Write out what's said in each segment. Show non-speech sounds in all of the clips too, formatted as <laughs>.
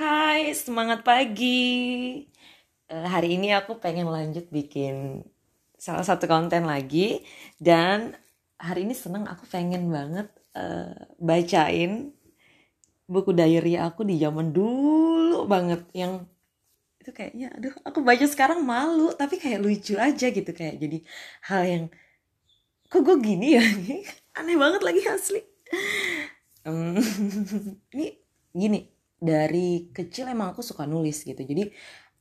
Hai, semangat pagi. Eh, hari ini aku pengen lanjut bikin salah satu konten lagi. Dan hari ini seneng aku pengen banget eh, bacain buku diary aku di zaman dulu banget. Yang itu kayaknya aduh aku baca sekarang malu tapi kayak lucu aja gitu kayak. Jadi hal yang kok gue gini ya? <laughs> Aneh banget lagi asli. Em, <laughs> ini gini dari kecil emang aku suka nulis gitu. Jadi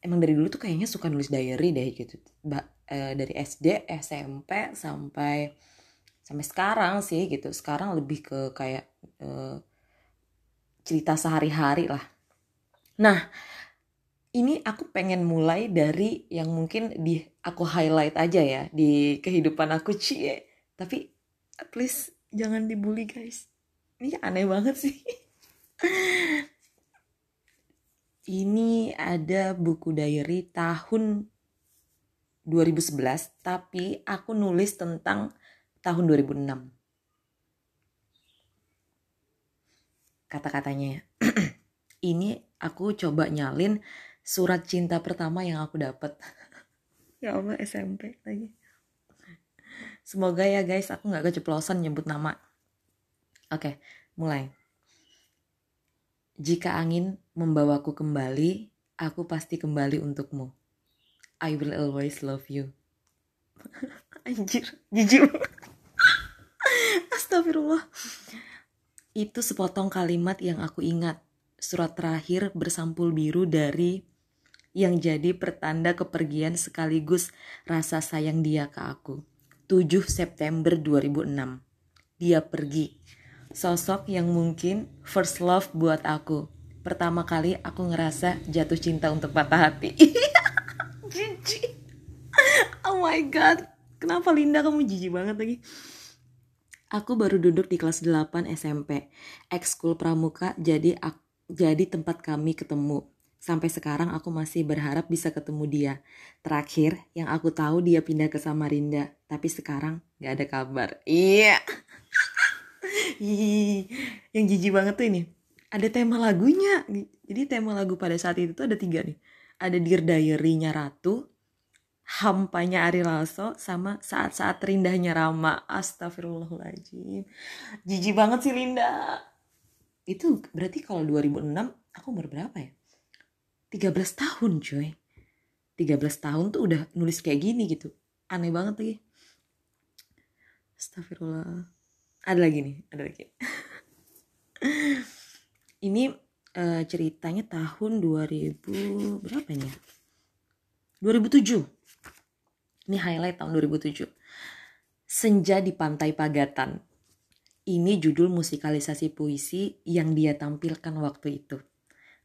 emang dari dulu tuh kayaknya suka nulis diary deh gitu. Ba eh, dari SD SMP sampai sampai sekarang sih gitu. Sekarang lebih ke kayak eh, cerita sehari-hari lah. Nah ini aku pengen mulai dari yang mungkin di aku highlight aja ya di kehidupan aku cie tapi please jangan dibully guys. Ini aneh banget sih <laughs> ini ada buku diary tahun 2011 tapi aku nulis tentang tahun 2006 kata-katanya ya. <clears throat> ini aku coba nyalin surat cinta pertama yang aku dapat. <laughs> Ya Allah SMP lagi. Semoga ya guys aku nggak keceplosan nyebut nama. Oke mulai jika angin membawaku kembali aku pasti kembali untukmu I will always love you <laughs> anjir jijik <laughs> astagfirullah itu sepotong kalimat yang aku ingat surat terakhir bersampul biru dari yang jadi pertanda kepergian sekaligus rasa sayang dia ke aku. 7 September 2006. Dia pergi. Sosok yang mungkin first love buat aku. Pertama kali aku ngerasa jatuh cinta untuk patah hati. <laughs> jijik. Oh my god. Kenapa Linda kamu jijik banget lagi? Aku baru duduk di kelas 8 SMP. Ekskul pramuka jadi ak- jadi tempat kami ketemu. Sampai sekarang aku masih berharap bisa ketemu dia. Terakhir, yang aku tahu dia pindah ke Samarinda. Tapi sekarang gak ada kabar. Iya. Ih, <laughs> yang jijik banget tuh ini. Ada tema lagunya. Jadi tema lagu pada saat itu tuh ada tiga nih. Ada Dear Diary-nya Ratu, Hampanya Ari Lasso, sama Saat-saat Terindahnya Rama. Astagfirullahaladzim. Jijik banget sih Linda. Itu berarti kalau 2006 aku umur berapa ya? 13 tahun coy 13 tahun tuh udah nulis kayak gini gitu aneh banget lagi Astagfirullah ada lagi nih ada lagi. <laughs> Ini eh, ceritanya tahun 2000 berapa nya 2007 ini highlight tahun 2007 Senja di Pantai Pagatan. Ini judul musikalisasi puisi yang dia tampilkan waktu itu.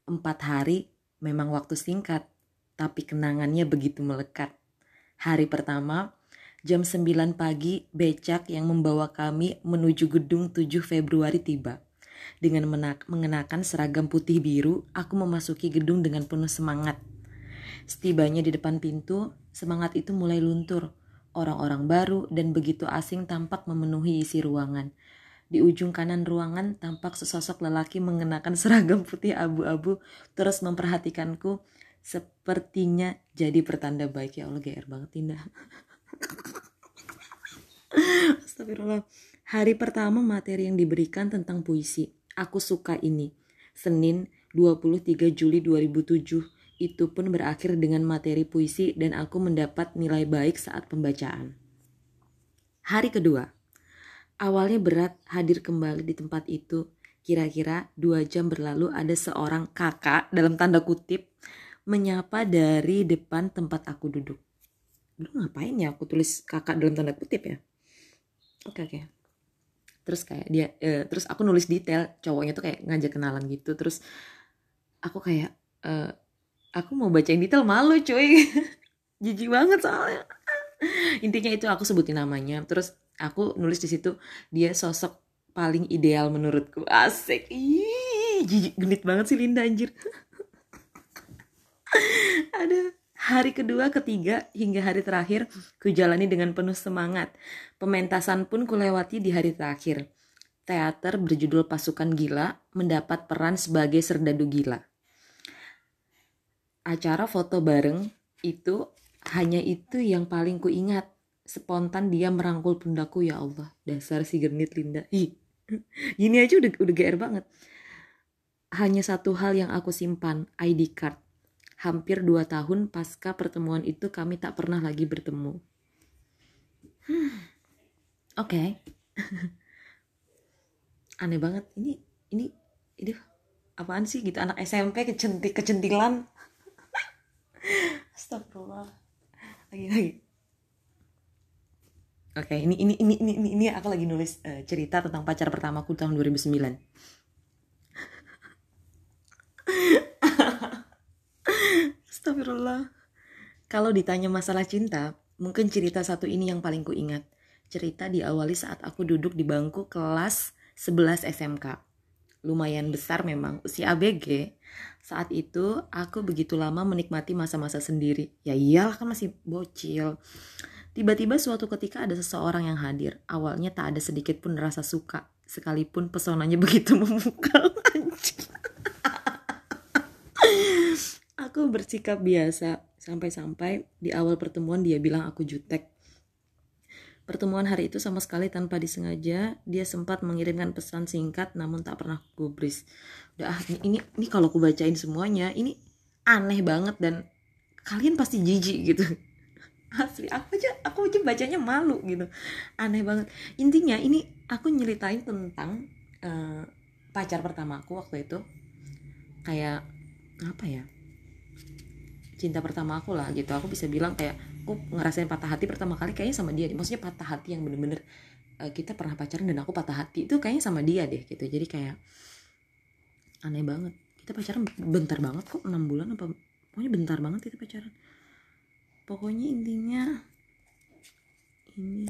Empat hari memang waktu singkat, tapi kenangannya begitu melekat. Hari pertama, jam 9 pagi, becak yang membawa kami menuju gedung 7 Februari tiba. Dengan mengenakan seragam putih biru, aku memasuki gedung dengan penuh semangat. Setibanya di depan pintu, semangat itu mulai luntur. Orang-orang baru dan begitu asing tampak memenuhi isi ruangan. Di ujung kanan ruangan tampak sesosok lelaki mengenakan seragam putih abu-abu terus memperhatikanku sepertinya jadi pertanda baik ya Allah GR banget Tinda. Astagfirullah. Hari pertama materi yang diberikan tentang puisi. Aku suka ini. Senin 23 Juli 2007 itu pun berakhir dengan materi puisi dan aku mendapat nilai baik saat pembacaan. Hari kedua, Awalnya berat hadir kembali di tempat itu. Kira-kira dua jam berlalu ada seorang kakak dalam tanda kutip menyapa dari depan tempat aku duduk. Lu ngapain ya aku tulis kakak dalam tanda kutip ya? Oke oke. Terus kayak dia, eh, terus aku nulis detail cowoknya tuh kayak ngajak kenalan gitu. Terus aku kayak, eh, aku mau bacain detail malu cuy. <laughs> Jijik banget soalnya. Intinya itu aku sebutin namanya. Terus aku nulis di situ dia sosok paling ideal menurutku asik ih jijik genit banget sih Linda anjir <laughs> ada hari kedua ketiga hingga hari terakhir kujalani dengan penuh semangat. Pementasan pun kulewati di hari terakhir. Teater berjudul Pasukan Gila mendapat peran sebagai serdadu gila. Acara foto bareng itu hanya itu yang paling ku ingat. Spontan dia merangkul pundaku ya Allah dasar si genit Linda. Ih <laughs> gini aja udah udah GR banget. Hanya satu hal yang aku simpan ID card hampir dua tahun pasca pertemuan itu kami tak pernah lagi bertemu hmm. <sighs> oke okay. <laughs> aneh banget ini ini ini apaan sih gitu anak SMP kecentik kecentilan <laughs> Astagfirullah lagi lagi Oke, okay, ini, ini ini ini ini ini aku lagi nulis uh, cerita tentang pacar pertamaku tahun 2009. <laughs> Astagfirullah. Kalau ditanya masalah cinta, mungkin cerita satu ini yang paling kuingat. Cerita diawali saat aku duduk di bangku kelas 11 SMK. Lumayan besar memang, usia ABG. Saat itu, aku begitu lama menikmati masa-masa sendiri. Ya iyalah kan masih bocil. Tiba-tiba suatu ketika ada seseorang yang hadir. Awalnya tak ada sedikit pun rasa suka, sekalipun pesonanya <laughs> begitu memukau. Aku bersikap biasa. Sampai-sampai di awal pertemuan dia bilang aku jutek. Pertemuan hari itu sama sekali tanpa disengaja, dia sempat mengirimkan pesan singkat namun tak pernah gubris. Udah ah, ini, ini, ini kalau aku bacain semuanya, ini aneh banget dan kalian pasti jijik gitu. <laughs> Asli aku aja aku aja bacanya malu gitu. Aneh banget. Intinya ini aku nyeritain tentang uh, pacar pertamaku waktu itu. Kayak apa ya cinta pertama aku lah gitu. Aku bisa bilang kayak aku ngerasain patah hati pertama kali kayaknya sama dia maksudnya patah hati yang bener-bener uh, kita pernah pacaran dan aku patah hati itu kayaknya sama dia deh gitu. Jadi kayak aneh banget. Kita pacaran bentar banget kok enam bulan apa pokoknya bentar banget kita pacaran. Pokoknya intinya ini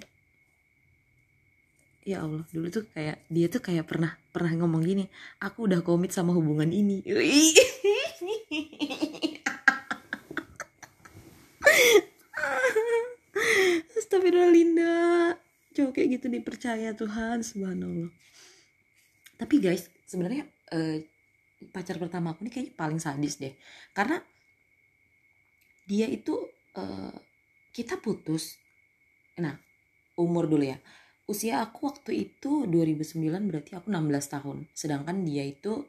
ya Allah dulu tuh kayak dia tuh kayak pernah pernah ngomong gini aku udah komit sama hubungan ini Astagfirullah Linda cowok kayak gitu dipercaya Tuhan subhanallah. Tapi guys sebenarnya eh, pacar pertama aku ini kayaknya paling sadis deh. Karena dia itu uh, kita putus. Nah umur dulu ya. Usia aku waktu itu 2009 berarti aku 16 tahun. Sedangkan dia itu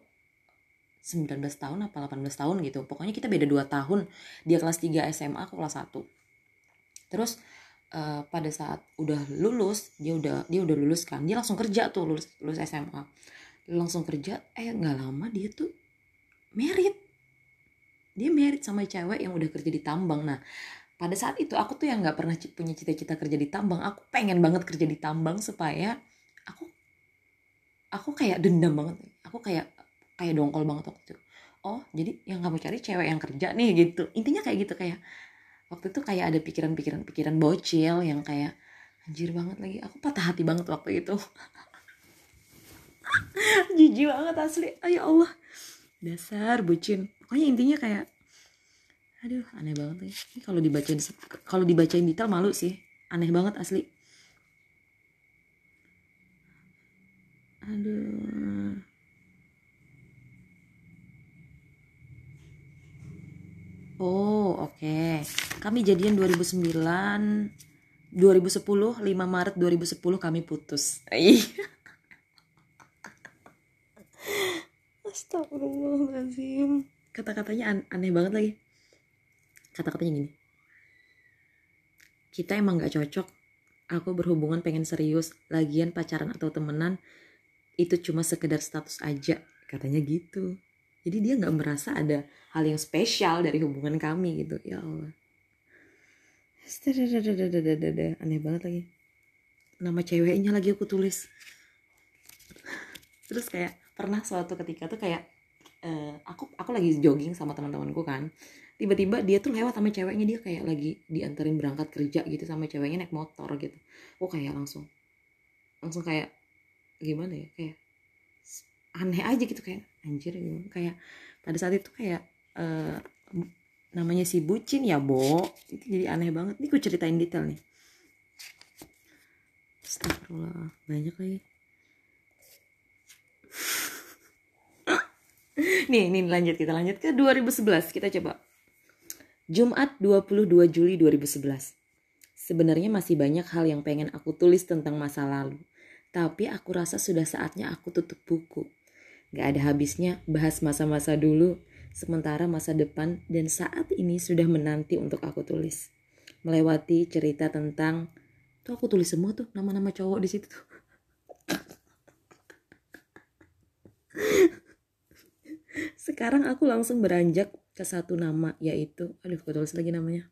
19 tahun apa 18 tahun gitu. Pokoknya kita beda 2 tahun. Dia kelas 3 SMA aku kelas 1 terus uh, pada saat udah lulus dia udah dia udah lulus kan dia langsung kerja tuh lulus lulus SMA langsung kerja eh nggak lama dia tuh merit. Dia merit sama cewek yang udah kerja di tambang. Nah pada saat itu aku tuh yang nggak pernah punya cita-cita kerja di tambang. Aku pengen banget kerja di tambang supaya aku aku kayak dendam banget. Aku kayak kayak dongkol banget waktu itu. Oh jadi yang kamu cari cewek yang kerja nih gitu. Intinya kayak gitu kayak waktu itu kayak ada pikiran-pikiran pikiran bocil yang kayak anjir banget lagi aku patah hati banget waktu itu. <laughs> Jijik banget asli ayo Allah. Dasar bucin. Pokoknya intinya kayak aduh aneh banget nih ini kalau dibacain kalau dibacain detail malu sih. Aneh banget asli. Aduh. Oh, oke. Okay. Kami jadian 2009 2010 5 Maret 2010 kami putus. <laughs> Astagfirullahaladzim. Kata-katanya an aneh banget lagi. Kata-katanya gini. Kita emang gak cocok. Aku berhubungan pengen serius. Lagian pacaran atau temenan Itu cuma sekedar status aja. Katanya gitu. Jadi dia gak merasa ada hal yang spesial dari hubungan kami gitu. Ya Allah Aneh banget lagi Nama ceweknya lagi aku tulis Terus kayak pernah suatu ketika tuh kayak uh, aku aku lagi jogging sama teman-temanku kan. Tiba-tiba dia tuh lewat sama ceweknya dia kayak lagi dianterin berangkat kerja gitu sama ceweknya naik motor gitu. Oh kayak langsung langsung kayak gimana ya kayak aneh aja gitu kayak anjir gitu kayak pada saat itu kayak uh, namanya si bucin ya bo. Itu jadi aneh banget. Nih gue ceritain detail nih. Astagfirullah. Banyak lagi. <laughs> Nih nih lanjut. Kita lanjut ke 2011 kita coba. Jumat 22 Juli 2011. Sebenarnya masih banyak hal yang pengen aku tulis tentang masa lalu. Tapi aku rasa sudah saatnya aku tutup buku. Gak ada habisnya bahas masa-masa dulu, sementara masa depan dan saat ini sudah menanti untuk aku tulis. Melewati cerita tentang tuh aku tulis semua tuh nama-nama cowok di situ. Sekarang aku langsung beranjak ke satu nama yaitu aduh aku tulis lagi namanya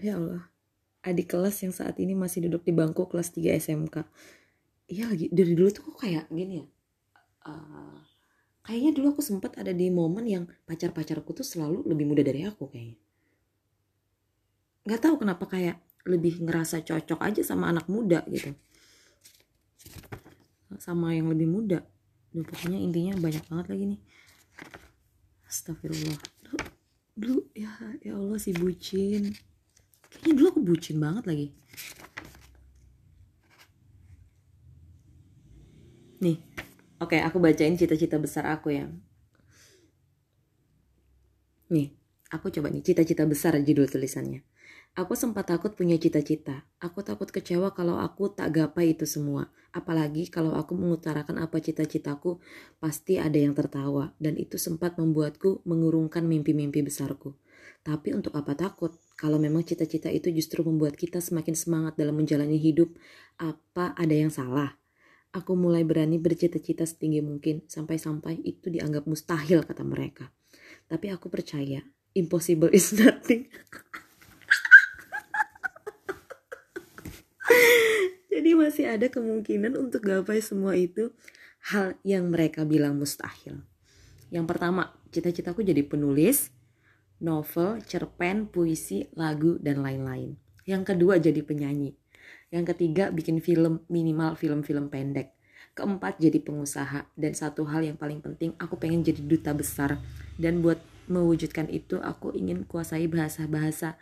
ya Allah adik kelas yang saat ini masih duduk di bangku kelas 3 SMK iya lagi dari dulu tuh kok kayak gini ya uh, kayaknya dulu aku sempat ada di momen yang pacar-pacarku tuh selalu lebih muda dari aku kayaknya. Nggak tahu kenapa kayak lebih ngerasa cocok aja sama anak muda gitu. Sama yang lebih muda. Duh, pokoknya intinya banyak banget lagi nih. Astagfirullah. Dulu, dulu ya ya Allah si bucin. Kayaknya dulu aku bucin banget lagi. Nih oke aku bacain cita-cita besar aku ya nih aku coba nih cita-cita besar judul tulisannya Aku sempat takut punya cita-cita. Aku takut kecewa kalau aku tak gapai itu semua. Apalagi kalau aku mengutarakan apa cita-citaku, pasti ada yang tertawa. Dan itu sempat membuatku mengurungkan mimpi-mimpi besarku. Tapi untuk apa takut? Kalau memang cita-cita itu justru membuat kita semakin semangat dalam menjalani hidup, apa ada yang salah? Aku mulai berani bercita-cita setinggi mungkin, sampai-sampai itu dianggap mustahil kata mereka. Tapi aku percaya, impossible is nothing. <laughs> Jadi masih ada kemungkinan untuk gapai semua itu hal yang mereka bilang mustahil. Yang pertama, cita-citaku jadi penulis, novel, cerpen, puisi, lagu, dan lain-lain. Yang kedua jadi penyanyi. Yang ketiga bikin film minimal film-film pendek. Keempat jadi pengusaha. Dan satu hal yang paling penting aku pengen jadi duta besar. Dan buat mewujudkan itu aku ingin kuasai bahasa-bahasa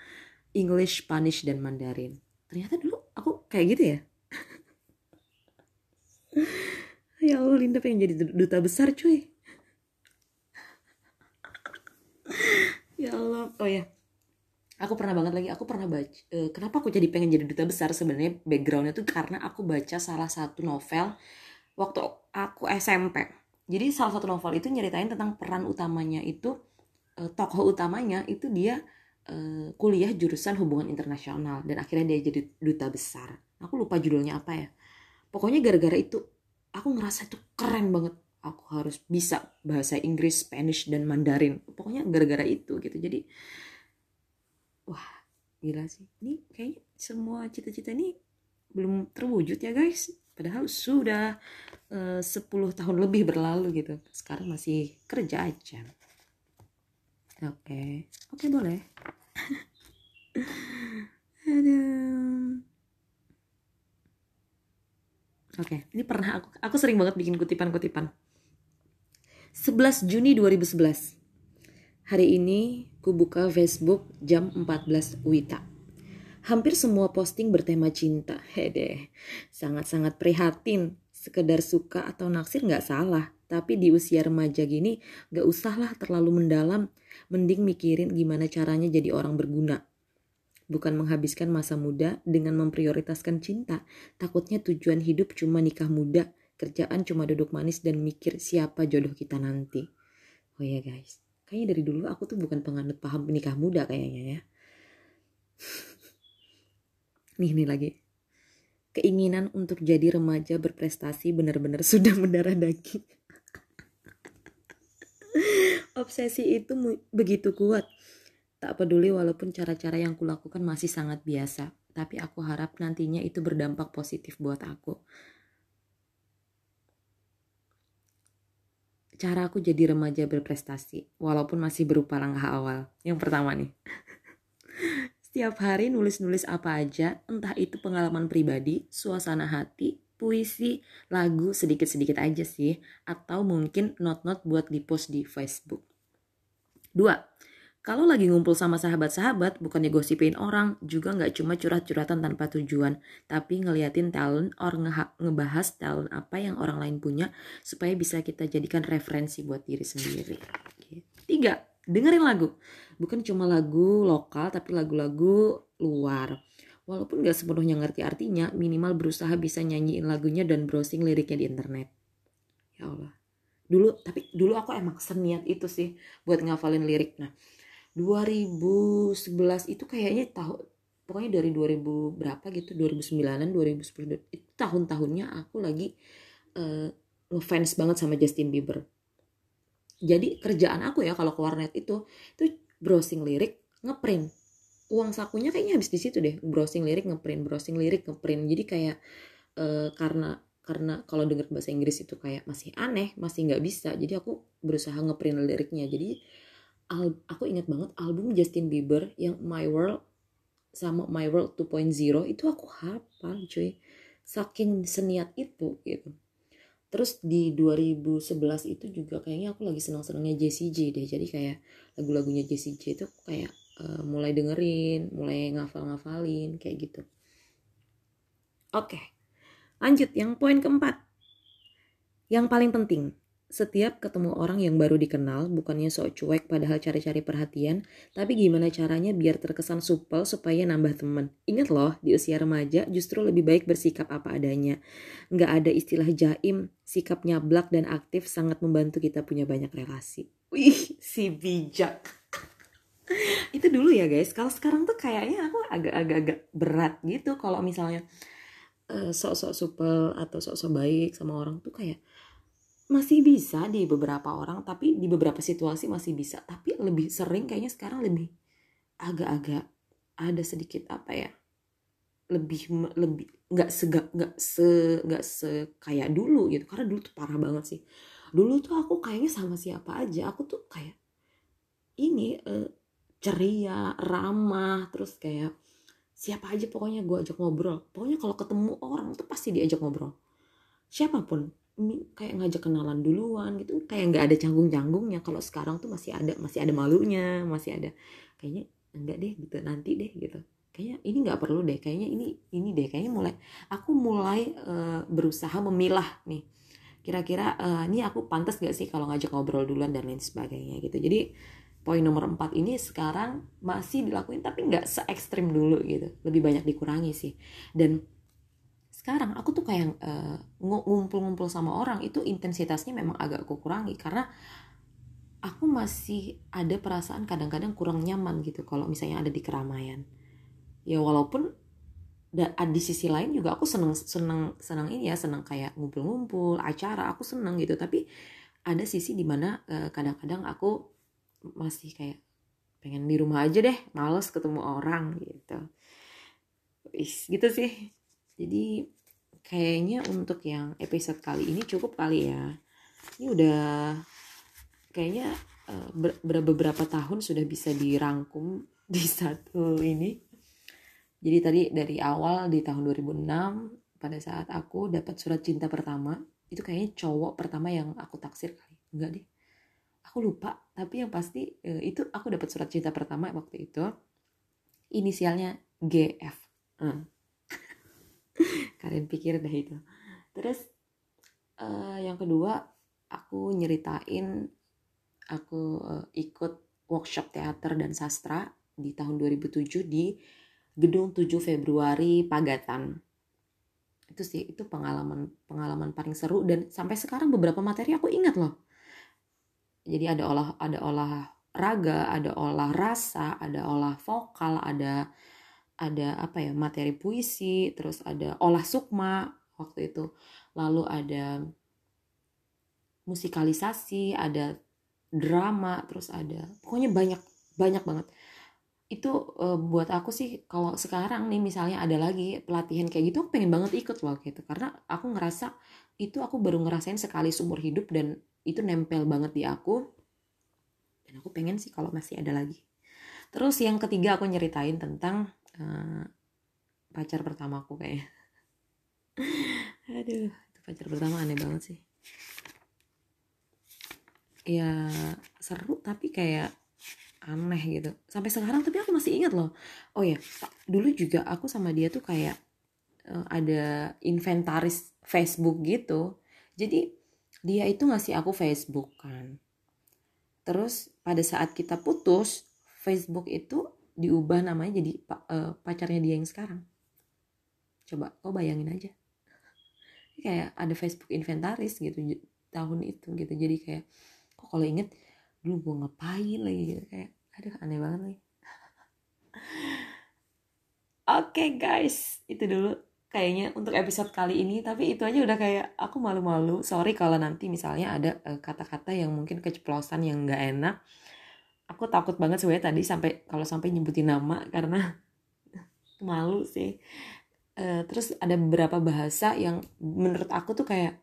English, Spanish, dan Mandarin. Ternyata dulu aku kayak gitu ya. <laughs> ya Allah Linda pengen jadi duta besar cuy <laughs> ya Allah oh ya aku pernah banget lagi aku pernah baca uh, kenapa aku jadi pengen jadi duta besar sebenarnya backgroundnya tuh karena aku baca salah satu novel waktu aku SMP jadi salah satu novel itu nyeritain tentang peran utamanya itu uh, tokoh utamanya itu dia uh, kuliah jurusan hubungan internasional dan akhirnya dia jadi duta besar. Aku lupa judulnya apa ya. Pokoknya gara-gara itu aku ngerasa itu keren banget. Aku harus bisa bahasa Inggris, Spanish dan Mandarin. Pokoknya gara-gara itu gitu. Jadi wah gila sih ini kayaknya semua cita-cita ini belum terwujud ya guys padahal sudah eh, uh, 10 tahun lebih berlalu gitu sekarang masih kerja aja oke okay. oke okay, boleh <laughs> aduh Oke, okay, ini pernah aku aku sering banget bikin kutipan-kutipan. 11 Juni 2011. Hari ini buka Facebook jam 14 Wita. Hampir semua posting bertema cinta. Hede, sangat-sangat prihatin. Sekedar suka atau naksir nggak salah. Tapi di usia remaja gini gak usahlah terlalu mendalam. Mending mikirin gimana caranya jadi orang berguna bukan menghabiskan masa muda dengan memprioritaskan cinta. Takutnya tujuan hidup cuma nikah muda, kerjaan cuma duduk manis dan mikir siapa jodoh kita nanti. Oh ya guys, kayaknya dari dulu aku tuh bukan penganut paham nikah muda kayaknya ya. <laughs> nih nih lagi. Keinginan untuk jadi remaja berprestasi benar-benar <laughs> sudah mendarah daging. <laughs> Obsesi itu begitu kuat Tak peduli walaupun cara-cara yang kulakukan masih sangat biasa, tapi aku harap nantinya itu berdampak positif buat aku. Cara aku jadi remaja berprestasi, walaupun masih berupa langkah awal. Yang pertama nih, <laughs> setiap hari nulis-nulis apa aja, entah itu pengalaman pribadi, suasana hati, puisi, lagu sedikit-sedikit aja sih, atau mungkin not-not buat di post di Facebook. Dua, kalau lagi ngumpul sama sahabat-sahabat, bukannya gosipin orang, juga nggak cuma curhat-curhatan tanpa tujuan, tapi ngeliatin talent or nge ngebahas talent apa yang orang lain punya, supaya bisa kita jadikan referensi buat diri sendiri. Tiga dengerin lagu. Bukan cuma lagu lokal tapi lagu-lagu luar. Walaupun gak sepenuhnya ngerti artinya minimal berusaha bisa nyanyiin lagunya dan browsing liriknya di internet. Ya Allah. Dulu tapi dulu aku emang seniat itu sih buat ngafalin lirik. Nah 2011 itu kayaknya tahu pokoknya dari 2000 berapa gitu 2009an 2010 itu tahun-tahunnya aku lagi uh, ngefans banget sama Justin Bieber. Jadi kerjaan aku ya kalau ke warnet itu itu browsing lirik ngeprint. Uang sakunya kayaknya habis di situ deh browsing lirik ngeprint browsing lirik ngeprint. Jadi kayak uh, karena karena kalau denger bahasa Inggris itu kayak masih aneh masih nggak bisa jadi aku berusaha ngeprint liriknya. Jadi al aku ingat banget album Justin Bieber yang My World sama My World 2.0 itu aku hafal cuy saking seniat itu gitu Terus di 2011 itu juga kayaknya aku lagi senang-senangnya Jessie J deh. Jadi kayak lagu-lagunya Jessie J itu kayak uh, mulai dengerin, mulai ngafal-ngafalin kayak gitu. Oke. Lanjut yang poin keempat. Yang paling penting, setiap ketemu orang yang baru dikenal, bukannya sok cuek padahal cari-cari perhatian, tapi gimana caranya biar terkesan supel supaya nambah temen. Ingat loh, di usia remaja justru lebih baik bersikap apa adanya. Nggak ada istilah jaim, sikap nyablak dan aktif sangat membantu kita punya banyak relasi. Wih, si bijak. Itu dulu ya guys, kalau sekarang tuh kayaknya aku agak-agak berat gitu kalau misalnya uh, sok-sok supel atau sok-sok baik sama orang tuh kayak masih bisa di beberapa orang tapi di beberapa situasi masih bisa. Tapi lebih sering kayaknya sekarang lebih agak-agak ada sedikit apa ya lebih lebih nggak segak nggak se nggak se kayak dulu gitu. Karena dulu tuh parah banget sih. Dulu tuh aku kayaknya sama siapa aja aku tuh kayak ini uh, ceria ramah terus kayak siapa aja pokoknya gue ajak ngobrol. Pokoknya kalau ketemu orang tuh pasti diajak ngobrol. Siapa pun kayak ngajak kenalan duluan gitu. Kayak nggak ada canggung-canggungnya. Kalau sekarang tuh masih ada masih ada malunya masih ada kayaknya enggak deh gitu nanti deh gitu. Kayaknya ini nggak perlu deh kayaknya ini ini deh kayaknya mulai aku mulai uh, berusaha memilah nih. Kira-kira uh, ini aku pantas gak sih kalau ngajak ngobrol duluan dan lain sebagainya gitu. Jadi poin nomor empat ini sekarang masih dilakuin tapi nggak se ekstrim dulu gitu. Lebih banyak dikurangi sih. Dan sekarang aku tuh kayak uh, ngumpul-ngumpul sama orang itu intensitasnya memang agak aku kurangi karena aku masih ada perasaan kadang-kadang kurang nyaman gitu kalau misalnya ada di keramaian. Ya walaupun di sisi lain juga aku seneng seneng seneng ini ya seneng kayak ngumpul-ngumpul acara aku seneng gitu. Tapi ada sisi di mana uh, kadang-kadang aku masih kayak pengen di rumah aja deh males ketemu orang gitu. Is, gitu sih. Jadi kayaknya untuk yang episode kali ini cukup kali ya. Ini udah kayaknya uh, beberapa tahun sudah bisa dirangkum <laughs> di satu ini. Jadi tadi dari awal di tahun 2006 pada saat aku dapat surat cinta pertama itu kayaknya cowok pertama yang aku taksir kali. Enggak deh. Aku lupa tapi yang pasti uh, itu aku dapat surat cinta pertama waktu itu. Inisialnya GF uh <laughs> kalian pikir dah itu. Terus uh, yang kedua aku nyeritain aku uh, ikut workshop teater dan sastra di tahun 2007 di gedung 7 Februari Pagatan. Itu sih itu pengalaman pengalaman paling seru dan sampai sekarang beberapa materi aku ingat loh. Jadi ada olah ada olah raga ada olah rasa ada olah vokal ada ada apa ya materi puisi terus ada olah sukma waktu itu. Lalu ada musikalisasi ada drama terus ada pokoknya banyak banyak banget. Itu uh, buat aku sih kalau sekarang nih misalnya ada lagi pelatihan kayak gitu aku pengen banget ikut loh gitu. Karena aku ngerasa itu aku baru ngerasain sekali seumur hidup dan itu nempel banget di aku. Dan aku pengen sih kalau masih ada lagi. Terus yang ketiga aku nyeritain tentang uh, pacar pertamaku kayak <laughs> aduh itu pacar pertama aneh banget sih. Ya seru tapi kayak aneh gitu. Sampai sekarang tapi aku masih ingat loh. Oh ya dulu juga aku sama dia tuh kayak uh, ada inventaris Facebook gitu. Jadi dia itu ngasih aku Facebook kan. Terus pada saat kita putus Facebook itu diubah namanya jadi uh, pacarnya dia yang sekarang. Coba kau bayangin aja. Kayak ada Facebook inventaris gitu tahun itu gitu. Jadi kayak kok kalau inget dulu gue ngapain lagi? gitu. Kayak aduh aneh banget lagi <laughs> oke okay, guys. Itu dulu kayaknya untuk episode kali ini. Tapi itu aja udah kayak aku malu-malu. Sorry kalau nanti misalnya ada eh, kata-kata yang mungkin keceplosan yang nggak enak aku takut banget sebenarnya tadi sampai kalau sampai nyebutin nama karena <laughs> malu sih. Uh, terus ada beberapa bahasa yang menurut aku tuh kayak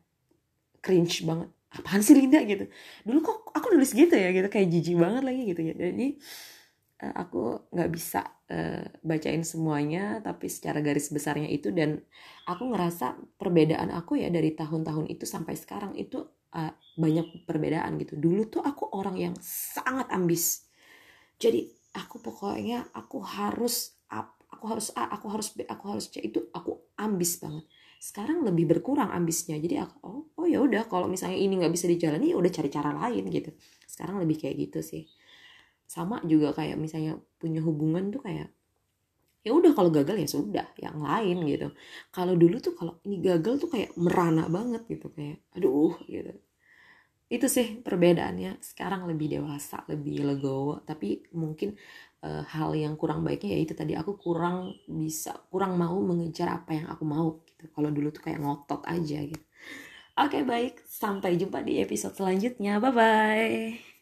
cringe banget. Apaan sih Linda gitu. Dulu kok aku nulis gitu ya gitu. Kayak jijik banget lagi gitu ya. Jadi uh, aku nggak bisa uh, bacain semuanya tapi secara garis besarnya itu. Dan aku ngerasa perbedaan aku ya dari tahun-tahun itu sampai sekarang itu uh, banyak perbedaan gitu. Dulu tuh aku orang yang sangat ambis. Jadi aku pokoknya aku harus up aku harus A aku harus B aku harus C itu aku ambis banget. Sekarang lebih berkurang ambisnya. Jadi aku oh oh ya udah kalau misalnya ini nggak bisa dijalani ya udah cari cara lain gitu. Sekarang lebih kayak gitu sih. Sama juga kayak misalnya punya hubungan tuh kayak ya udah kalau gagal ya sudah yang lain gitu. Kalau dulu tuh kalau ini gagal tuh kayak merana banget gitu kayak aduh gitu. Itu sih perbedaannya. Sekarang lebih dewasa lebih legowo tapi mungkin e, hal yang kurang baiknya ya itu tadi aku kurang bisa kurang mau mengejar apa yang aku mau gitu. Kalau dulu tuh kayak ngotot aja gitu. Oke baik. Sampai jumpa di episode selanjutnya. Bye bye